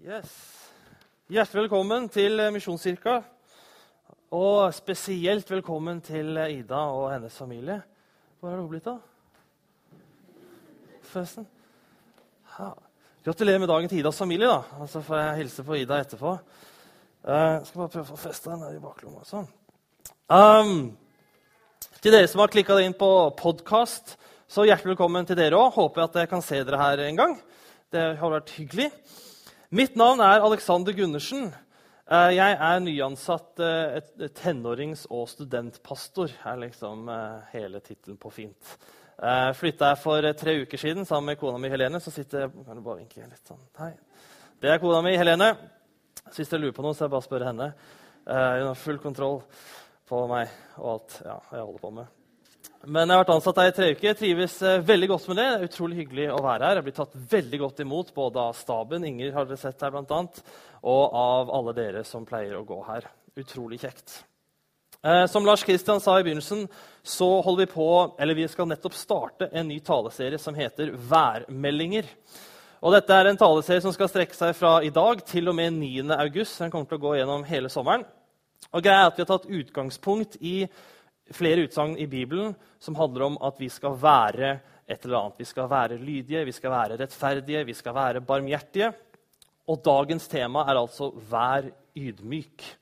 Yes. Hjertelig velkommen til Misjonskirka. Og spesielt velkommen til Ida og hennes familie. Hvor er det hun blitt av? Forresten. Ja. Gratulerer med dagen til Idas familie. da. Og Så får jeg hilse på Ida etterpå. Uh, skal bare prøve å få festa den her i baklomma. Sånn. Um, til dere som har klikka inn på podkast, så hjertelig velkommen til dere òg. Håper jeg at jeg kan se dere her en gang. Det har vært hyggelig. Mitt navn er Alexander Gundersen. Eh, jeg er nyansatt eh, tenårings- og studentpastor. er liksom eh, hele tittelen på fint. Flytta jeg for tre uker siden sammen med kona mi Helene. så sitter jeg, bare vinke litt sånn, hei. Det er kona mi Helene. Hvis dere lurer på noe, så jeg bare spør henne. Hun har full kontroll på meg og alt ja, jeg holder på med. Men jeg har vært ansatt her i tre uker. Jeg trives veldig godt med det. Det er utrolig hyggelig å være her. Jeg blir tatt veldig godt imot både av staben Inger har dere sett her blant annet, og av alle dere som pleier å gå her. Utrolig kjekt. Eh, som Lars Kristian sa i begynnelsen, så holder vi på, eller vi skal nettopp starte en ny taleserie som heter Værmeldinger. Og dette er en taleserie som skal strekke seg fra i dag til og med 9. august. Den kommer til å gå gjennom hele sommeren. Og greia er at Vi har tatt utgangspunkt i flere utsagn i Bibelen som handler om at vi skal være et eller annet. Vi skal være lydige, vi skal være rettferdige, vi skal være barmhjertige. Og dagens tema er altså 'vær ydmyk',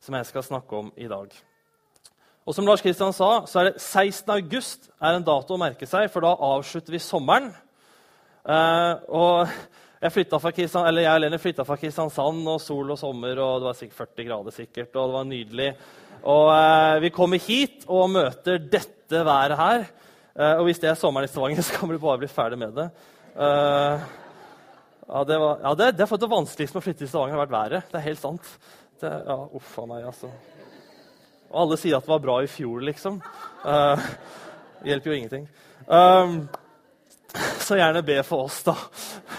som jeg skal snakke om i dag. Og som Lars Kristian sa, så er det 16. august er en dato å merke seg, for da avslutter vi sommeren. Uh, og jeg, eller jeg flytta fra Kristiansand, og sol og sommer, og det var sikkert 40 grader sikkert, og det var nydelig. Og eh, vi kommer hit og møter dette været her. Eh, og hvis det er sommeren i Stavanger, så kan vi bare bli ferdig med det. Ja, det, var, ja, det, det, det vanskeligste med å flytte til Stavanger har vært været. Det er helt sant. Det, ja, uff a meg, altså. Og alle sier at det var bra i fjor, liksom. Det hjelper jo ingenting. Um, så gjerne be for oss, da.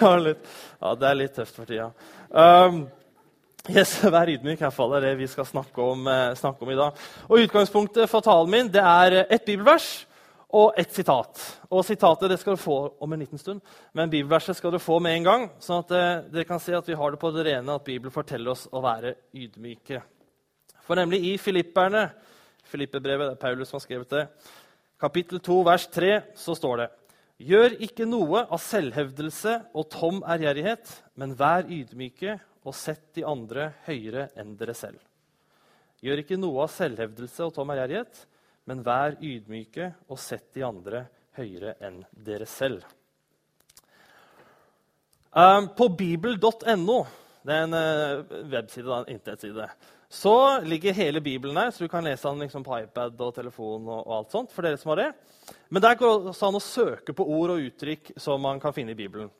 ja, det er litt tøft for tida. Um, yes, vær ydmyk, i hvert fall. Det er det vi skal snakke om, eh, snakke om, i dag. Og Utgangspunktet for talen min det er et bibelvers og et sitat. Og Sitatet det skal du få om en liten stund, men bibelverset skal du få med en gang. sånn at eh, dere kan se at vi har det på det rene at Bibelen forteller oss å være ydmyke. For nemlig i Filipperne, Filippebrevet, det er Paulus som har skrevet det, kapittel 2, vers 3, så står det Gjør ikke noe av selvhevdelse og tom ærgjerrighet, men vær ydmyke og sett de andre høyere enn dere selv. Gjør ikke noe av selvhevdelse og tom ærgjerrighet, men vær ydmyke og sett de andre høyere enn dere selv. Um, på bibel.no, det er en uh, webside, en internettside, så ligger hele Bibelen der, så du kan lese den liksom, på iPad og telefon. og, og, alt sånt, for dere som har det. Men der går det an å søke på ord og uttrykk som man kan finne i Bibelen.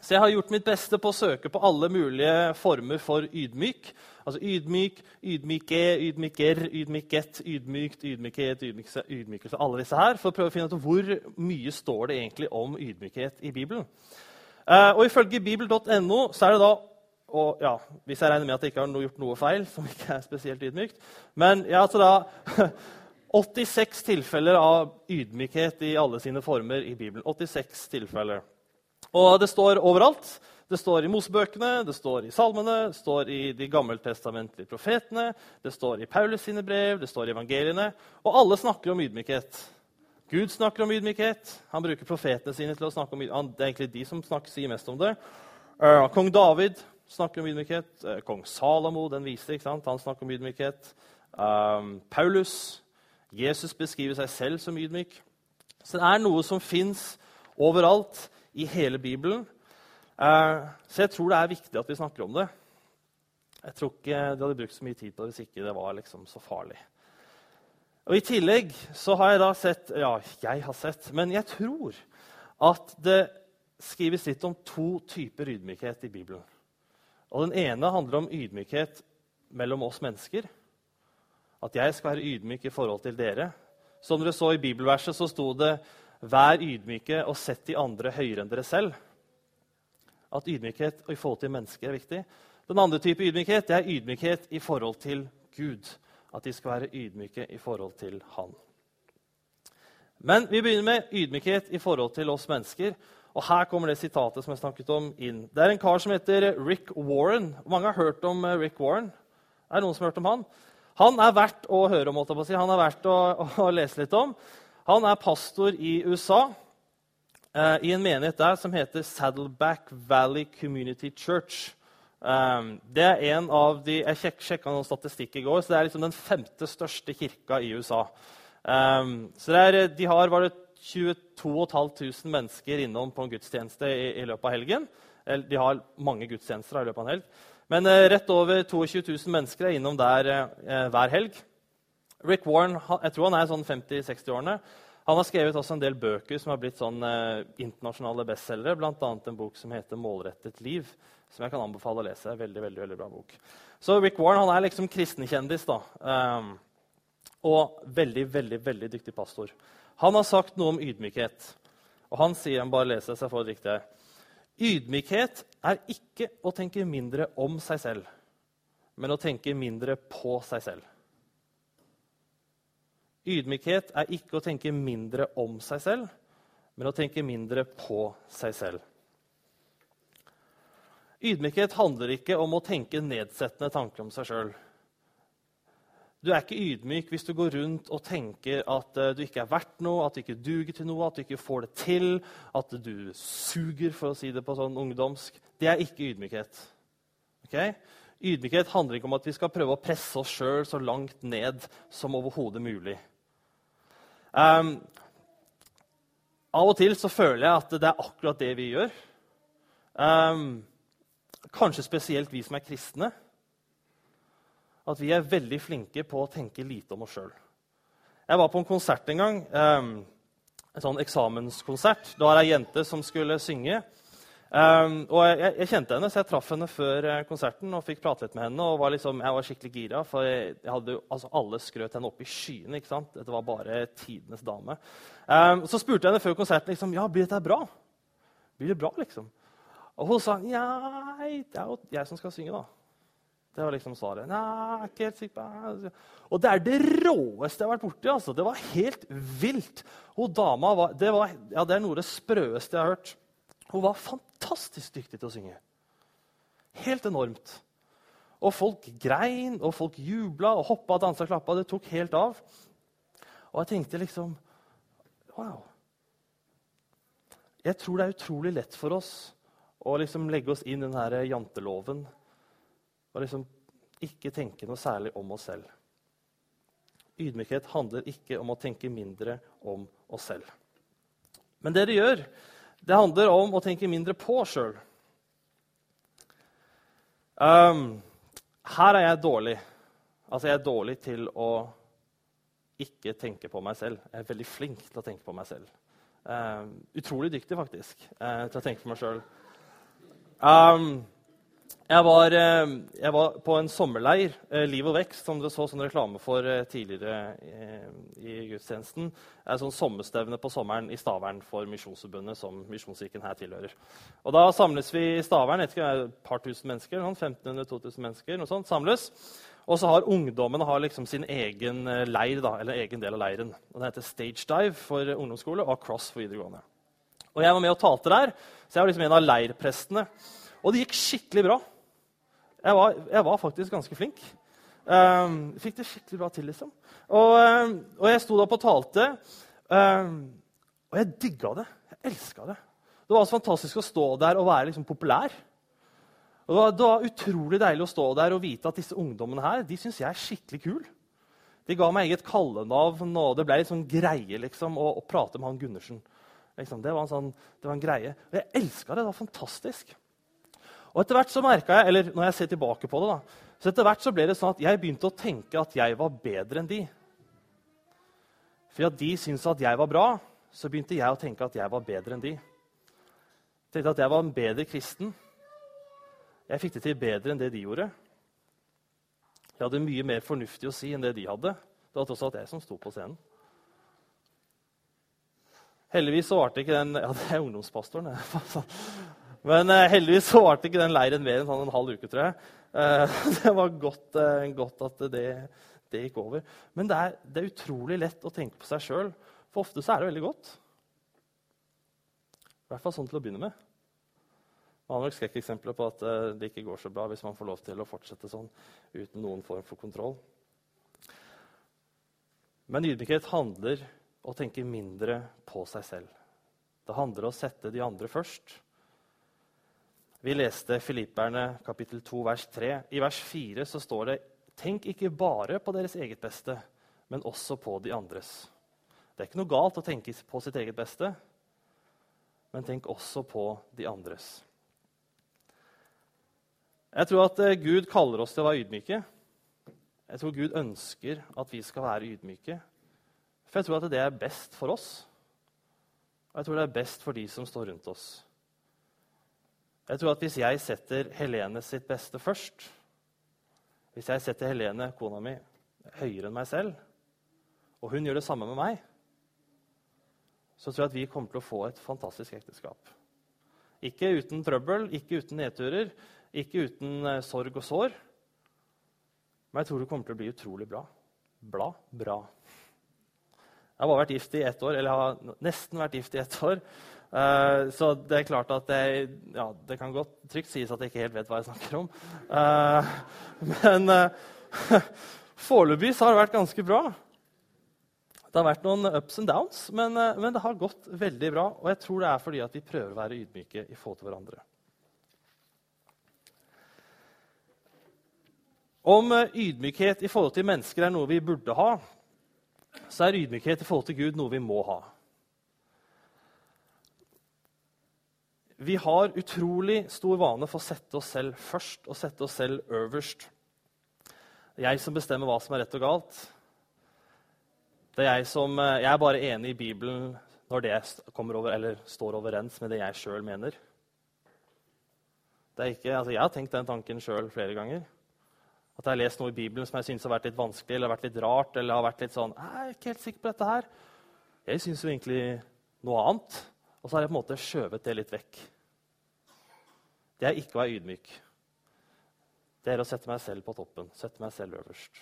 Så jeg har gjort mitt beste på å søke på alle mulige former for ydmyk. Altså ydmyk, ydmyke, ydmyker, ydmyket, ydmykt, ydmykhet, ydmykelse, ydmykelse. Alle disse her, For å prøve å finne ut hvor mye står det egentlig om ydmykhet i Bibelen. Uh, og Ifølge bibel.no så er det da og ja, Hvis jeg regner med at jeg ikke har gjort noe feil, som ikke er spesielt ydmykt Men ja, altså da 86 tilfeller av ydmykhet i alle sine former i Bibelen. 86 tilfeller. Og det står overalt. Det står i Mosebøkene, det står i salmene, det står i de gammeltestamentlige profetene, det står i Paulus sine brev, det står i evangeliene. Og alle snakker om ydmykhet. Gud snakker om ydmykhet. Han bruker profetene sine til å snakke om ydmykhet. Det er egentlig de som snakker, sier mest om det. Uh, Kong David snakker om ydmykhet. Uh, Kong Salamo, den viste, ikke sant? han snakker om ydmykhet. Um, Paulus, Jesus beskriver seg selv som ydmyk. Så det er noe som fins overalt i hele Bibelen. Eh, så jeg tror det er viktig at vi snakker om det. Jeg tror ikke de hadde brukt så mye tid på det hvis ikke det var liksom så farlig. Og I tillegg så har jeg da sett Ja, jeg har sett, men jeg tror at det skrives litt om to typer ydmykhet i Bibelen. Og Den ene handler om ydmykhet mellom oss mennesker. At jeg skal være ydmyk i forhold til dere. Som dere så i bibelverset, så sto det Vær ydmyke og sett de andre høyere enn dere selv. At ydmykhet i forhold til mennesker er viktig. Den andre type ydmykhet det er ydmykhet i forhold til Gud. At de skal være ydmyke i forhold til Han. Men vi begynner med ydmykhet i forhold til oss mennesker. Og Her kommer det sitatet som jeg snakket om, inn. Det er en kar som heter Rick Warren. Mange har hørt om eh, Rick Warren. Er det noen som har hørt om han? Han er verdt å høre om. Si. Han er verdt å, å, lese litt om. Han er pastor i USA, eh, i en menighet der som heter Saddleback Valley Community Church. Um, det er en av de, Jeg sjek, sjekka noen statistikk i går, så det er liksom den femte største kirka i USA. Um, så er, De har var det 22 500 mennesker innom på en gudstjeneste i, i, løpet av helgen. De har mange gudstjenester i løpet av en helg. Men rett over 22 000 mennesker er innom der hver helg. Rick Warren jeg tror han er sånn 50-60-årene. Han har skrevet også en del bøker som har blitt sånn eh, internasjonale bestselgere, bl.a. en bok som heter 'Målrettet liv', som jeg kan anbefale å lese. Veldig, veldig, veldig bra bok. Så Rick Warren han er liksom kristenkjendis. da. Um, og veldig, veldig, veldig dyktig pastor. Han har sagt noe om ydmykhet. Og han sier han bare leser seg for det riktige. Ydmykhet er ikke å tenke mindre om seg selv, men å tenke mindre på seg selv. Ydmykhet er ikke å tenke mindre om seg selv, men å tenke mindre på seg selv. Ydmykhet handler ikke om å tenke nedsettende tanker om seg sjøl. Du er ikke ydmyk hvis du går rundt og tenker at uh, du ikke er verdt noe, at du ikke duger til noe, at du ikke får det til, at du suger, for å si det på sånn ungdomsk. Det er ikke ydmykhet. Okay? Ydmykhet handler ikke om at vi skal prøve å presse oss sjøl så langt ned som overhodet mulig. Um, av og til så føler jeg at det er akkurat det vi gjør. Um, kanskje spesielt vi som er kristne at vi er veldig flinke på å tenke lite om oss sjøl. Jeg var på en konsert en gang. Um, en sånn eksamenskonsert. Da var det ei jente som skulle synge. Um, og jeg, jeg, kjente henne, så jeg traff henne før eh, konserten og fikk prate litt med henne. og var liksom, Jeg var skikkelig gira, for jeg, jeg hadde, altså alle skrøt henne opp i skyene. ikke sant? Dette var bare tidenes dame. Um, så spurte jeg henne før konserten liksom, ja, blir dette bra. Blir det bra, liksom? Og hun sa nei, det er jo jeg som skal synge, da. Det var liksom svaret. Nei, ikke helt sikker Og det er det råeste jeg har vært borti. Altså. Det var helt vilt. Hun dama var, det, var, ja, det er noe av det sprøeste jeg har hørt. Hun var fantastisk dyktig til å synge. Helt enormt. Og folk grein, og folk jubla og hoppa, dansa og klappa. Det tok helt av. Og jeg tenkte liksom Wow. Jeg tror det er utrolig lett for oss å liksom legge oss inn i denne janteloven og liksom ikke tenke noe særlig om oss selv. Ydmykhet handler ikke om å tenke mindre om oss selv. Men det det gjør, det handler om å tenke mindre på sjøl. Um, her er jeg dårlig. Altså, jeg er dårlig til å ikke tenke på meg selv. Jeg er veldig flink til å tenke på meg selv. Um, utrolig dyktig, faktisk, uh, til å tenke på meg sjøl. Jeg var, eh, jeg var, på en sommerleir, eh, Liv og vekst, som dere så sånn reklame for eh, tidligere i gudstjenesten. Det er sånn sommerstevne på sommeren i Stavern for Misjonsforbundet, som Misjonskirken her tilhører. Og Da samles vi i Stavern. et par tusen mennesker, 1500-2000 mennesker, noe sånt, samles. Og så har ungdommene har liksom sin egen leir, da, eller egen del av leiren. Og Den heter Stage Dive for ungdomsskole og Cross for videregående. Og Jeg var med og talte der, så jeg var liksom en av leirprestene. Og det gikk skikkelig bra. Jeg var, jeg var faktisk ganske flink. Um, fikk det skikkelig bra til, liksom. Og, um, og jeg sto da på talte, um, og jeg digga det. Jeg elska det. Det var så fantastisk å stå der og være liksom populær. Og det var, det var, utrolig deilig å stå der og vite at disse ungdommene her, de syns jeg er skikkelig kul. De ga meg eget kallenavn, og det ble litt sånn greie liksom, å, å prate med han Gundersen. Liksom, det, var sånn, det, var en greie. Og jeg elska det. Det var fantastisk. Og etter hvert så merka jeg, eller når jeg ser tilbake på det, da, så etter hvert så ble det sånn at jeg begynte å tenke at jeg var bedre enn de. For at de syntes at jeg var bra, så begynte jeg å tenke at jeg var bedre enn de. Jeg tenkte at jeg var en bedre kristen. Jeg fikk det til bedre enn det de gjorde. Jeg hadde mye mer fornuftig å si enn det de hadde. Det var tross alt jeg som sto på scenen. Heldigvis så varte ikke den Ja, det er ungdomspastoren. Men uh, heldigvis så varte ikke den leiren mer enn sånn en halv uke, tror jeg. Uh, det var godt, uh, godt at det, det, gikk over. Men det er, det er, utrolig lett å tenke på seg sjøl, for ofte så er det veldig godt. I hvert fall sånn til å begynne med. Man har nok skrekkeksempler på at det ikke går så bra hvis man får lov til å fortsette sånn uten noen form for kontroll. Men ydmykhet handler om å tenke mindre på seg selv. Det handler om å sette de andre først. Vi leste Filipperne kapittel 2, vers 3. I vers 4 så står det Tenk ikke bare på deres eget beste, men også på de andres. Det er ikke noe galt å tenke på sitt eget beste, men tenk også på de andres. Jeg tror at eh, Gud kaller oss til å være ydmyke. Jeg tror Gud ønsker at vi skal være ydmyke. For jeg tror at det er best for oss. Og jeg tror det er best for de som står rundt oss. Jeg tror at hvis jeg setter Helene sitt beste først, hvis jeg setter Helene, kona mi, høyere enn meg selv, og hun gjør det samme med meg, så tror jeg at vi kommer til å få et fantastisk ekteskap. Ikke uten trøbbel, ikke uten nedturer, ikke uten uh, sorg og sår. Men jeg tror det kommer til å bli utrolig bra. Bla bra. Jeg har bare vært gift i ett år, eller jeg har nesten vært gift i ett år. Uh, så det er klart at jeg, ja, det kan godt trygt sies at jeg ikke helt vet hva jeg snakker om. Uh, men uh, foreløpig har det vært ganske bra. Det har vært noen ups and downs, men, men, det har gått veldig bra. Og jeg tror det er fordi at vi prøver å være ydmyke i forhold til hverandre. Om ydmykhet i forhold til mennesker er noe vi burde ha, så er ydmykhet i forhold til Gud noe vi må ha. Vi har utrolig stor vane for å sette oss selv først og sette oss selv øverst. Det er jeg som bestemmer hva som er rett og galt. Det er jeg, som, eh, jeg er bare enig i Bibelen når det over, står overens med det jeg sjøl mener. Ikke, altså jeg har tenkt den tanken sjøl flere ganger. At jeg har lest noe i Bibelen som jeg synes har vært litt vanskelig eller vært litt rart. eller har vært litt sånn, Jeg er ikke helt sikker på dette her. Jeg syns jo egentlig noe annet. Og så har jeg på en måte skjøvet det litt vekk. Det er ikke å være ydmyk. Det er å sette meg selv på toppen, sette meg selv øverst.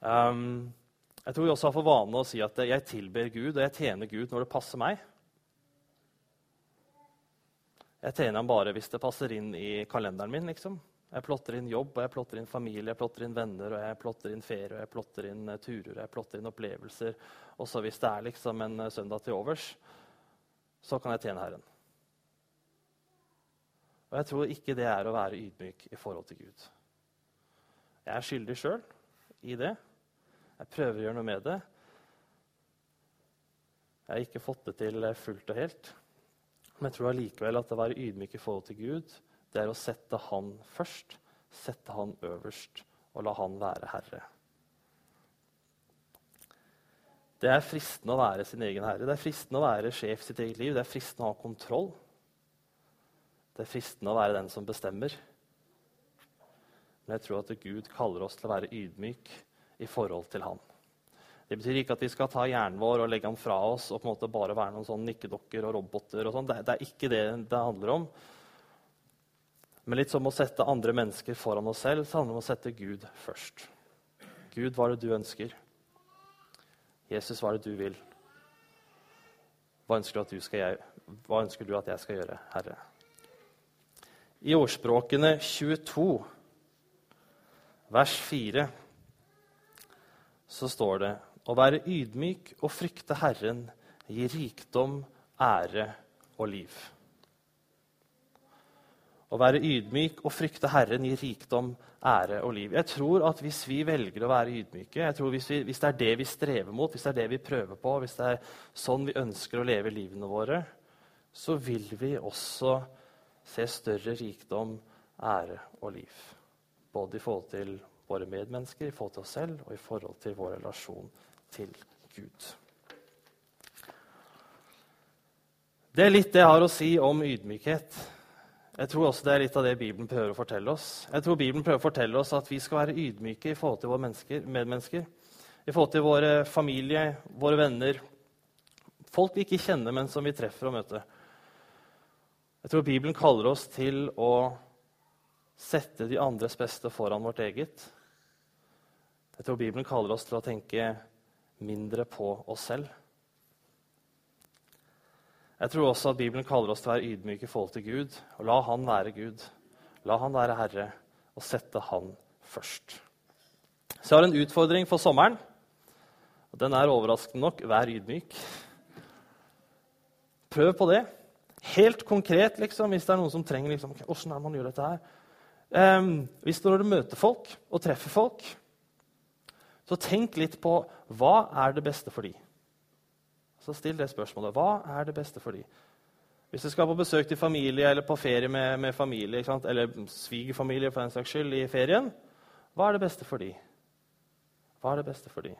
Um, jeg tror vi også har for vane å si at jeg tilber Gud og jeg tjener Gud når det passer meg. Jeg tjener ham bare hvis det passer inn i kalenderen min. liksom. Jeg plotter inn jobb, og jeg plotter inn familie, jeg plotter inn venner, og jeg plotter inn ferie, og jeg plotter inn uh, turer, og jeg plotter inn opplevelser. Og så hvis det er liksom en uh, søndag til overs, så kan jeg tjene Herren. Og jeg tror ikke det er å være ydmyk i forhold til Gud. Jeg er skyldig sjøl i det. Jeg prøver å gjøre noe med det. Jeg har ikke fått det til fullt og helt. Men jeg tror allikevel at å være ydmyk i forhold til Gud det er å sette han først, sette han øverst og la han være herre. Det er fristende å være sin egen herre. Det er fristende å være sjef i sitt eget liv. Det er fristende å ha kontroll. Det er fristende å være den som bestemmer. Men jeg tror at Gud kaller oss til å være ydmyk i forhold til Han. Det betyr ikke at vi skal ta hjernen vår og legge den fra oss og på en måte bare være noen sånn nikkedokker og roboter. og sånn. Det, det, er ikke det det handler om. Men litt som å sette andre mennesker foran oss selv, så handler det om å sette Gud først. Gud, hva er det du ønsker? Jesus, hva er det du vil? Hva ønsker du jeg, hva ønsker du at jeg skal gjøre, Herre? I ordspråkene 22, vers 4, så står det å være ydmyk og frykte Herren gir rikdom, ære og liv. Å være ydmyk og frykte Herren gir rikdom, ære og liv. Jeg tror at Hvis vi velger å være ydmyke, jeg tror hvis, vi, hvis, det er det vi strever mot, hvis det er det vi prøver på, hvis det er sånn vi ønsker å leve livene våre, så vil vi også se større rikdom, ære og liv. Både i forhold til våre medmennesker, i forhold til oss selv og i forhold til vår relasjon til Gud. Det er litt det jeg har å si om ydmykhet. Jeg tror også det er litt av det Bibelen prøver å fortelle oss. Jeg tror Bibelen prøver å fortelle oss at vi skal være ydmyke i forhold til våre mennesker, medmennesker. I forhold til våre familie, våre venner, folk vi ikke kjenner, men som vi treffer og møter. Jeg tror Bibelen kaller oss til å sette de andres beste foran vårt eget. Jeg tror Bibelen kaller oss til å tenke mindre på oss selv. Jeg tror også at Bibelen kaller oss til å være ydmyke i forhold til Gud. og La Han være Gud. La Han være Herre, og sette Han først. Så jeg har en utfordring for sommeren. og Den er overraskende nok vær ydmyk. Prøv på det. Helt konkret, liksom, hvis det er noen som trenger liksom, Hvordan er det man gjør dette her? Um, hvis når du møter folk og treffer folk, så tenk litt på hva er det beste for dem. Så still det spørsmålet. Hva er det beste for dem? Hvis du skal på besøk til familie eller på ferie med, med familie, eller svigerfamilie for den saks skyld i ferien, hva er det beste for dem? Hva er det beste for dem?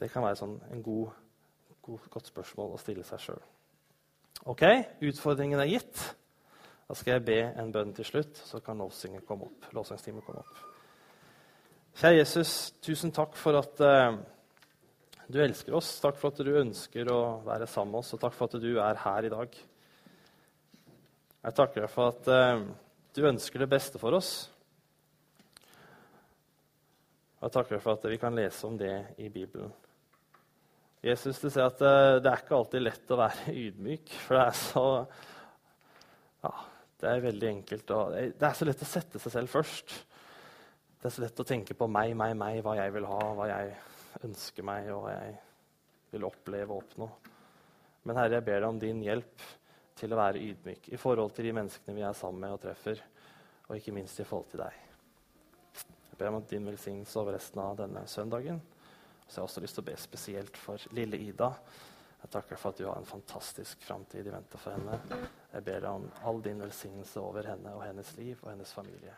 Det kan være sånn en god, god, godt spørsmål å stille seg sjøl. Ok, utfordringen er gitt. Da skal jeg be en bønn til slutt, så kan lovsangstimen komme opp. komme opp. Kjære Jesus, tusen takk for at uh, du elsker oss. Takk for at du ønsker å være sammen med oss, og takk for at du er her i dag. Jeg takker deg for at uh, du ønsker det beste for oss. Og jeg takker deg for at vi kan lese om det i Bibelen. Jesus du sier at uh, det er ikke alltid lett å være ydmyk, for det er så ja, det er veldig enkelt. Å, det er så lett å sette seg selv først. Det er så lett å tenke på meg, meg, meg, hva jeg vil ha, hva jeg ønsker meg, og hva jeg vil oppleve og oppnå. Men Herre, jeg ber deg om din hjelp til å være ydmyk i forhold til de menneskene vi er sammen med og treffer, og ikke minst i forhold til deg. Jeg ber om din velsignelse over resten av denne søndagen. Så jeg har også lyst til å be spesielt for lille Ida. Jeg takker for at du har en fantastisk framtid i vente for henne. Jeg ber deg om all din velsignelse over henne og hennes liv og hennes familie.